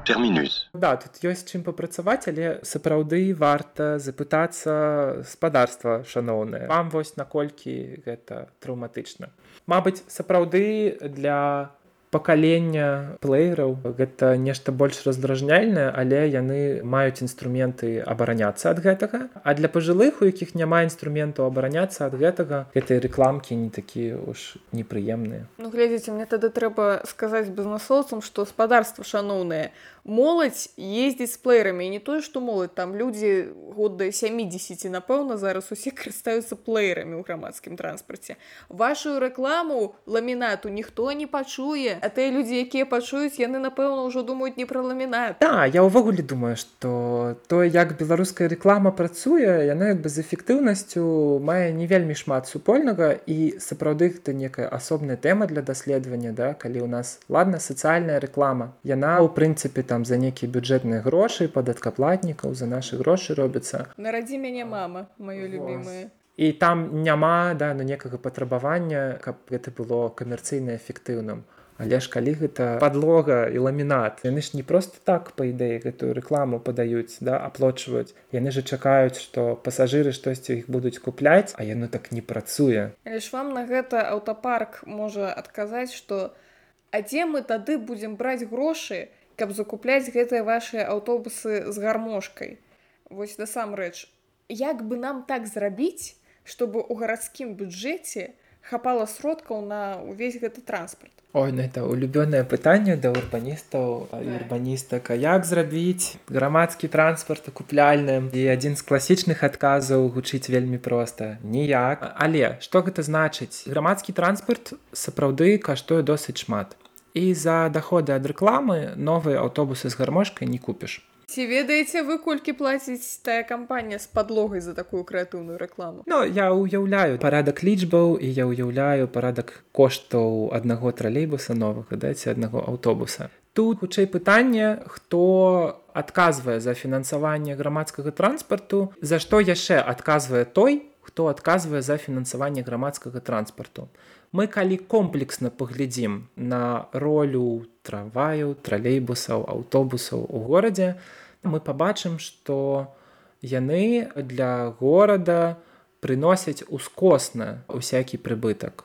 [SPEAKER 6] Терминус.
[SPEAKER 3] Да, тут ёсць чым папрацаваць, але сапраўды варта запытацца спадарства шаноўнае. Вам вось наколькі гэта траўматычна. Мабыць, сапраўды для пакалення плеераў гэта нешта больш раздражняльнае але яны маюць інструменты абараняцца ад гэтага. А для пажылых у якіх няма інструментаў абараняцца ад гэтага гэтай рэкламкі не такія уж непрыемныя.
[SPEAKER 2] Ну глядзіце мне тады трэба сказаць бізнесоўцам што спадарства шаноўнае моладзь ездзіць з плеерамі не тое што моладзь там людзі год да 70 напэўна зараз усе карыстаюцца плеерамі ў грамадскім транспарце вашу рэкламу ламінату ніхто не пачуе а тыя людзі якія пачуюць яны напэўна ўжо думаюць не пра ламінат.
[SPEAKER 3] Да я ўвогуле думаю што то як беларуская рэклама працуе яна як бы з эфектыўнасцю мае не вельмі шмат супольнага і сапраўды гэта некая асобная тэма для даследавання да калі ў нас ладна сацыяльная рэклама яна ў прынцыпе там там за нейкія бюджэтныя грошы падаткаплатнікаў за нашы грошы робіцца
[SPEAKER 2] нарадзі мяне мама маё любімае
[SPEAKER 3] і там няма да ну некага патрабавання каб гэта было камерцыйна эфектыўным але ж калі гэта подлога і ламінат яны ж не просто так па ідэі гэтую рэкламу падаюць да аплочваюць яны же чакаюць што пасажыры штосьці іх будуць купляць а яно так не працуе.
[SPEAKER 2] Але ж вам на гэта аўтапарк можа адказаць што а дзе мы тады будзем браць грошы каб закупляць гэтыя вашыя аўтобусы з гармошкай. Вось насамрэч, як бы нам так зрабіць, чтобы у гарадскім бюджэце хапала сродкаў на ўвесь гэты транспарт.
[SPEAKER 3] Ой, ну это улюбёнае пытанне да урбаністаў. Урбаністак як зрабіць грамадскі транспарт акупляльным? І адзін з класічных адказаў гучыць вельмі проста ніяк. Але што гэта значыць? Грамадскі транспарт сапраўды каштуе досыць шмат і за доходы ад рэкламы новыя аўтобусы з гармошкай не купіш
[SPEAKER 2] ці ведаеце вы колькі плаціць тая кампанія з падлогай за такую крэатыўную рэкламу?
[SPEAKER 3] Ну я ўяўляю парадак лічбаў і я ўяўляю парадак коштаў аднаго тралейбуса новага дайце аднаго аўтобуса. Тут хутчэй пытанне хто адказвае за фінансаванне грамадскага транспарту за што яшчэ адказвае той хто адказвае за фінансаванне грамадскага транспарту мы калі комплексна паглядзім на ролю трамваю тралейбусаў аўтобусаў у горадзе мы пабачым што яны для горада прыносяць ускосна усякі прыбытак.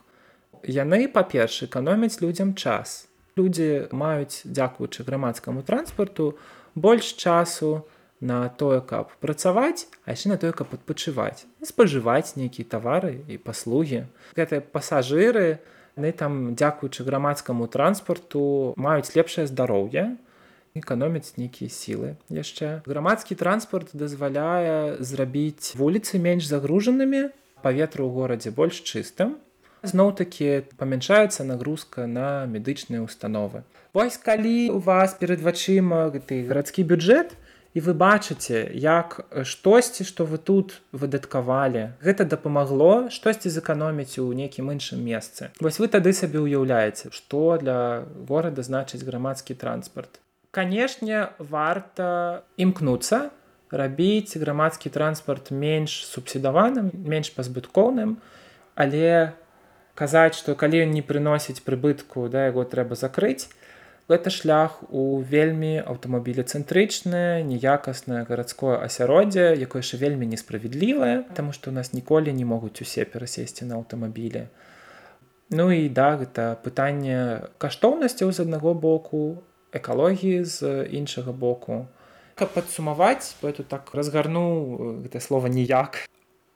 [SPEAKER 3] Яны па-перш эканомяць людзям час. Людзі маюць дзякуючы грамадскаму транспарту больш часу на на тое каб працаваць а яшчэ на тое каб адпачываць. Спажываць нейкія тавары і паслугі. Гэтыя пасажыры яны там дзякуючы грамадскаму транспарту маюць лепшае здароўе эканомяць нейкія сілы яшчэ. Грамадскі транспарт дазваляе зрабіць вуліцы менш загружанымі паветра ў горадзе больш чыстым. Зноў-такі памяншаецца нагрузка на медычныя установы Вось калі у вас перад вачыма гэты гарадскі бюджет і вы бачыце як штосьці што вы тут выдаткавалі. Гэта дапамагло штосьці зэканоміць у нейкім іншым месцы. Вось вы тады сабе ўяўляеце што для горада значыць грамадскі транспарт. Канешне варта імкнуцца рабіць грамадскі транспарт менш субсідаваным менш пазбыткоўным але казаць што калі ён не прыносіць прыбытку да яго трэба закрыць гэта шлях у вельмі аўтамабілецэнтрычнае неякаснае гарадское асяроддзе якое яшчэ вельмі несправядлівае таму што у нас ніколі не могуць усе перасесці на аўтамабілі. Ну і да гэта пытанне каштоўнасцяў з аднаго боку экалогіі з іншага боку. Каб падсумаваць бо я тут так разгарнуў гэта слова ніяк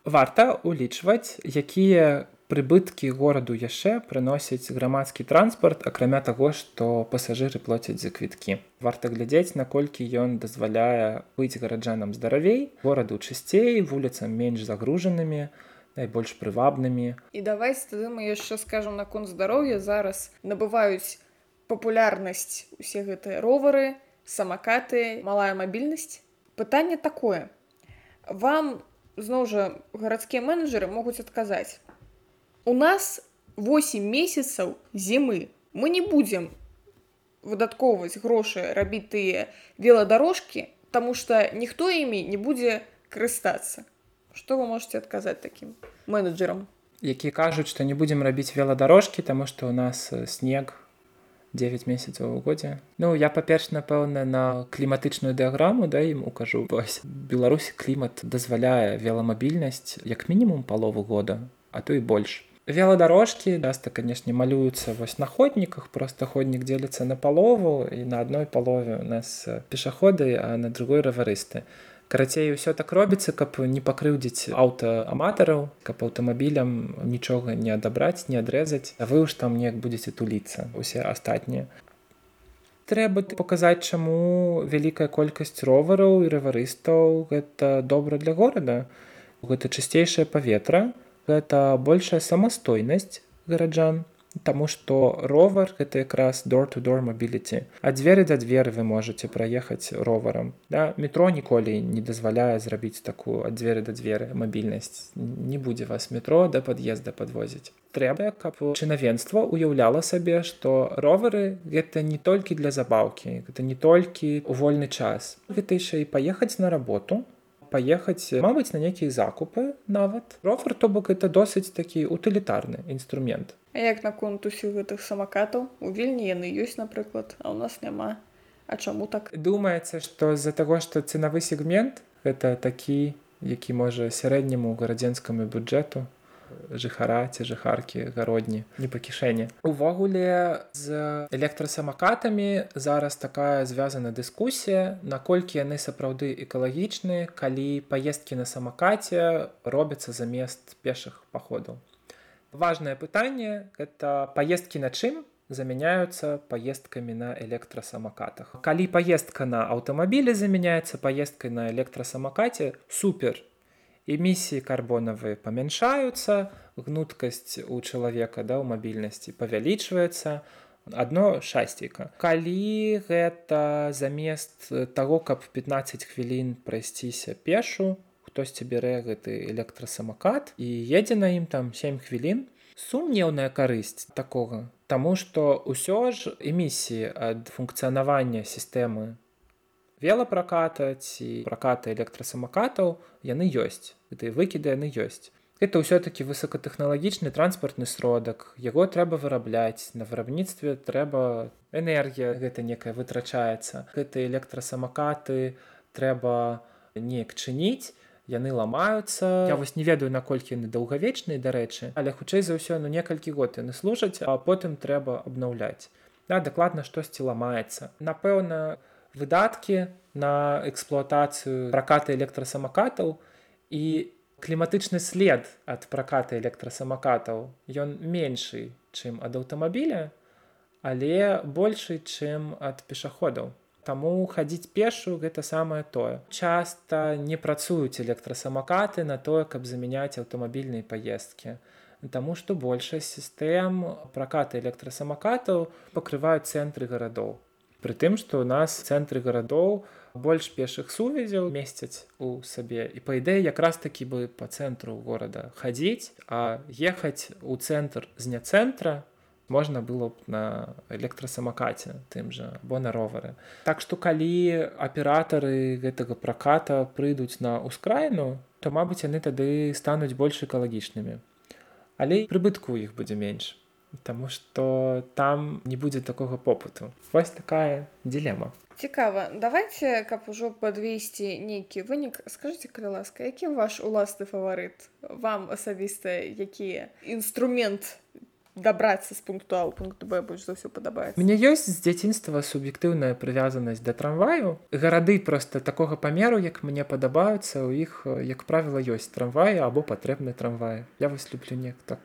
[SPEAKER 3] варта улічваць якія прыбыткі гораду яшчэ прыносіць грамадскі транспарт акрамя таго што пасажыры плоцяць за квіткі варта глядзець наколькі ён дазваляе быць гараджанам здаравей гораду чысцей вуліцам менш загружанымі найбольш прывабнымі
[SPEAKER 2] І давайте тады мы яшчэ скажам наконт здароўя зараз набываюць папулярнасць усе гэтыя ровары, самакаты, малая мабільнасць. Пытанне такое. Вам зноў жа гарадскія менеджеры могуць адказаць. У нас 8 месяцаў зімы. Мы не будзем выдаткоўваць грошы рабіць тыя веладарожкі, таму што ніхто імі не будзе карыстацца. Што вы можете адказаць такім менеджерам?
[SPEAKER 3] які кажуць што не будзем рабіць веладарожкі таму што ў нас э, снег 9 месяцаў у годзе Ну я па-перш напэўна на кліматычную дыяграму да ім укажу вось Беларусь клімат дазваляе веламабільнасць як мінімум палову года а то і больш веладарожкі часто канешне малююцца вось на ходніках просто ходнік дзеліцца на палову і на адной палове у нас э, пешаходы а на другой раварысты карацей усё так робіцца каб не пакрыўдзіць аўтааматараў каб аўтамабілям нічога не адабраць не адрэзаць а вы ж там неяк будзеце туліцца усе астатнія. Трэба паказаць чаму вялікая колькасць ровараў і раварыстаў гэта добра для горада. Гэта чысцейшае паветра гэта большая самастойнасць гараджан Таму што ровар гэта якраз door-to-door мабіліці. А дзверы да дзверы вы можете праехаць роварам. Да? метро ніколі не дазваляе зрабіць такую ад дзверы да дзверы мабільнасць. Не будзе вас метро да пад'езда падвозіць. Трэба, каб чынавенства уяўляла сабе, што ровары гэта не толькі для забаўкі, гэта не толькі ў вольны час. Гэта яшчэ і паехаць на работу, паехаць мабыць на нейкія закупы нават рофер то бок это досыць такі утылітарны інструмент
[SPEAKER 2] А як наконт усіх гэтых самакатаў у вільні яны ёсць напрыклад а у нас няма А чаму так?
[SPEAKER 3] Думаецца што з-за таго што цэнавы сегмент гэта такі які можа сярэдняму гарадзенскаму бюджэту жыхара ці жыхаркі гародні не па кішэні. Увогуле з электрасамакатамі зараз такая звязана дыскусія наколькі яны сапраўды экалагічныя калі паездкі на самакаце робяцца замест пешых паходаў. Важное пытанне это паездкі на чым заменяются поездками на электросамокатах калі поездка на аўтамабілі заменяется поездкой на электросамокате супер эмісіі карбонавыя памяншаюцца гнуткасць у чалавека да ў мабільнасці павялічваецца адно шасцейка калі гэта замест таго каб 15 хвілін прайсціся пешу хтосьці бярэ гэты электрасамакат і едзе на ім там 7 хвілін сумнеўная карысць такога Таму што ўсё ж эмісіі ад функцыянавання сістэмы велапраката ці праката электрасамакатаў яны ёсць гэтай выкіды яны ёсць это ўсё-таки высокатэхналагічны транспартны сродак яго трэба вырабляць на вырабніцтве трэба энергія гэта некая вытрачаецца гэты электрасамакаты трэба неяк чыніць яны ламаюцца я вось не ведаю наколькі яны даўгавечныя дарэчы але хутчэй за ўсё ну некалькі год яны служаць а потым трэба абнаўляць да дакладна штосьці ламаецца напэўна выдаткі на эксплуатацыю праката электрасамакатаў і кліматычны след ад праката электрасамакатаў ён меншы чым ад аўтамабіля але большы чым ад пешаходаў. Таму хадзіць пешу гэта самае тое. Часта не працуюць электрасамакаты на тое каб замяняць аўтамабільныя паездкі Таму што большасць сістэм праката электрасамакатаў пакрываюць цэнтры гарадоў Прытым, што ў нас цэнтры гарадоў больш пешых сувязяў месяц у сабе. І па ідэі якраз такі бы па цэнтру горада хадзіць, а ехаць у цэнтр з няцэнтра можна было б на электрасамакаце тым жа або на ровары. Так што калі аператары гэтага праката прыйдуць на ўскраіну, то мабыць, яны тады стануць больш экалагічнымі. Але прыбытку іх будзе менш. Таму што там не будзе такога попыту. Вось такая дилемма.
[SPEAKER 2] Цікава, давайте каб ужо падвесці нейкі вынік, скажитеце, калі ласка, які ваш уласны фаварыт, вам асабіста які інструмент дабрацца з пункту А ў пункту Б больш за ўсё падабаецца
[SPEAKER 3] Мне ёсць з дзяцінства суб'ектыўная прывязанасць да трамваю. Гарады проста такога памеру, як мне падабаюцца, у іх, як правіла, ёсць трамваі або патрэбны трамваі. Я вось люблю неяк так,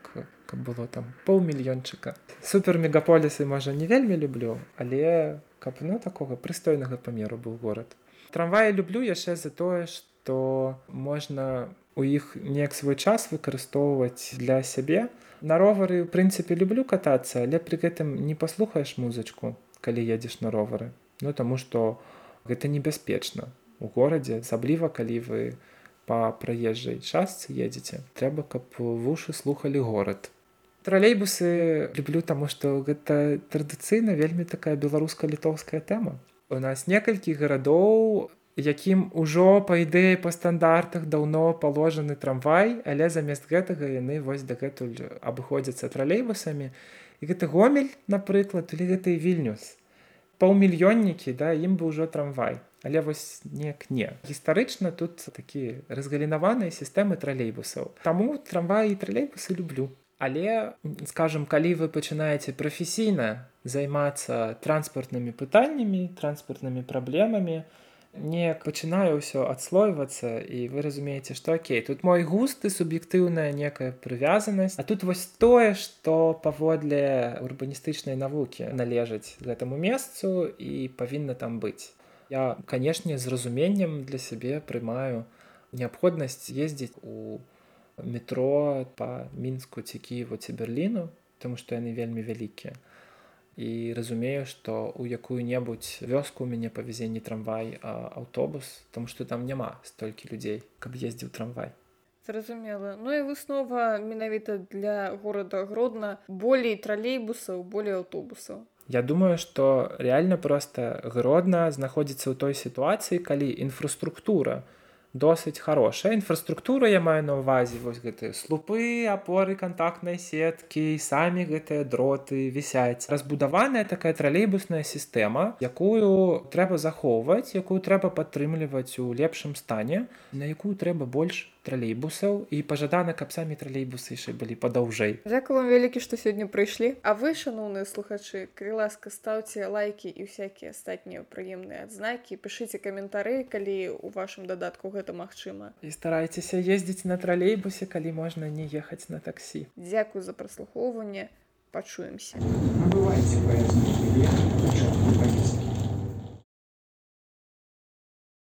[SPEAKER 3] каб было там паўмільёнчыка. Супермегаполісы, можа, не вельмі люблю, але каб ну такога прыстойнага памеру быў горад. Трамваі люблю яшчэ за тое, што можна у іх неяк свой час выкарыстоўваць для сябе. На ровары, ў прынцыпе, люблю катацца, але пры гэтым не паслухаеш музычку, калі едзеш на ровары. Ну таму што гэта небяспечна. У горадзе, асабліва калі вы па праезжай частцы едзеце, трэба, каб вушы слухалі горад. Тралейбусы люблю, таму што гэта традыцыйна вельмі такая беларуска-літоўская тэма. У нас некалькі гарадоў, якім ужо па ідэі па стандартах даўно паложаны трамвай, але замест гэтага яны вось дагэтуль абыходзяцца тралейбусамі. І гэта гомель, напрыклад, или гэта і вільнюс. Паўмільённікі, да, ім бы ўжо трамвай. Але вось неяк не. Гістарычна тут такі разгалінаваныя сістэмы тралейбусаў. Таму трамваі і тралейбусы люблю. Але скажем, калі вы пачынаеце прафесійна займацца транспартнымі пытаннямі, транспартнымі праблемамі, неяк пачынае ўсё адслойвацца і вы разумееце, што окей, тут мой густ і суб'ектыўная некая прывязанасць. А тут вось тое, што паводле урбаністычнай навукі належаць гэтаму месцу і павінна там быць. Я, канешне, з разуменнем для сябе прымаю неабходнасць ездзіць у метро па мінску ці кіеву ці берліну тому што яны вельмі вялікія і разумею што ў якую-небудзь вёску у мяне павязе не трамвай а аўтобус тому што там няма столькі людзей каб ездзіў трамвай.
[SPEAKER 2] Зразумела. Ну і выснова менавіта для горада гродна болей тралейбусаў болей аўтобусаў
[SPEAKER 3] Я думаю што рэальна проста гродна знаходзіцца ў той сітуацыі калі інфраструктура досыць хорошая інфраструктура я маю на ўвазе вось гэтыя слупы апоры кантактнай сеткі самі гэтыя дроты вісяць. Разбудаваная такая тралейбусная сістэма якую трэба захоўваць якую трэба падтрымліваць у лепшым стане на якую трэба больш тралейбусаў і пажадана каб самі тралейбусы яшчэ былі падаўжэй
[SPEAKER 2] Дзякую вам вялікі што сёння прыйшлі А вы шаноўныя слухачы калі ласка стаўце лайкі і всякія астатнія прыемныя адзнакі пішыце каментары калі у вашым дадатку гэта магчыма.
[SPEAKER 3] І старайцеся ездзіць на тралейбусе калі можна не ехаць на таксі
[SPEAKER 2] Дзякую за праслухоўванне пачуемся.
[SPEAKER 1] Набывайте поездку билет,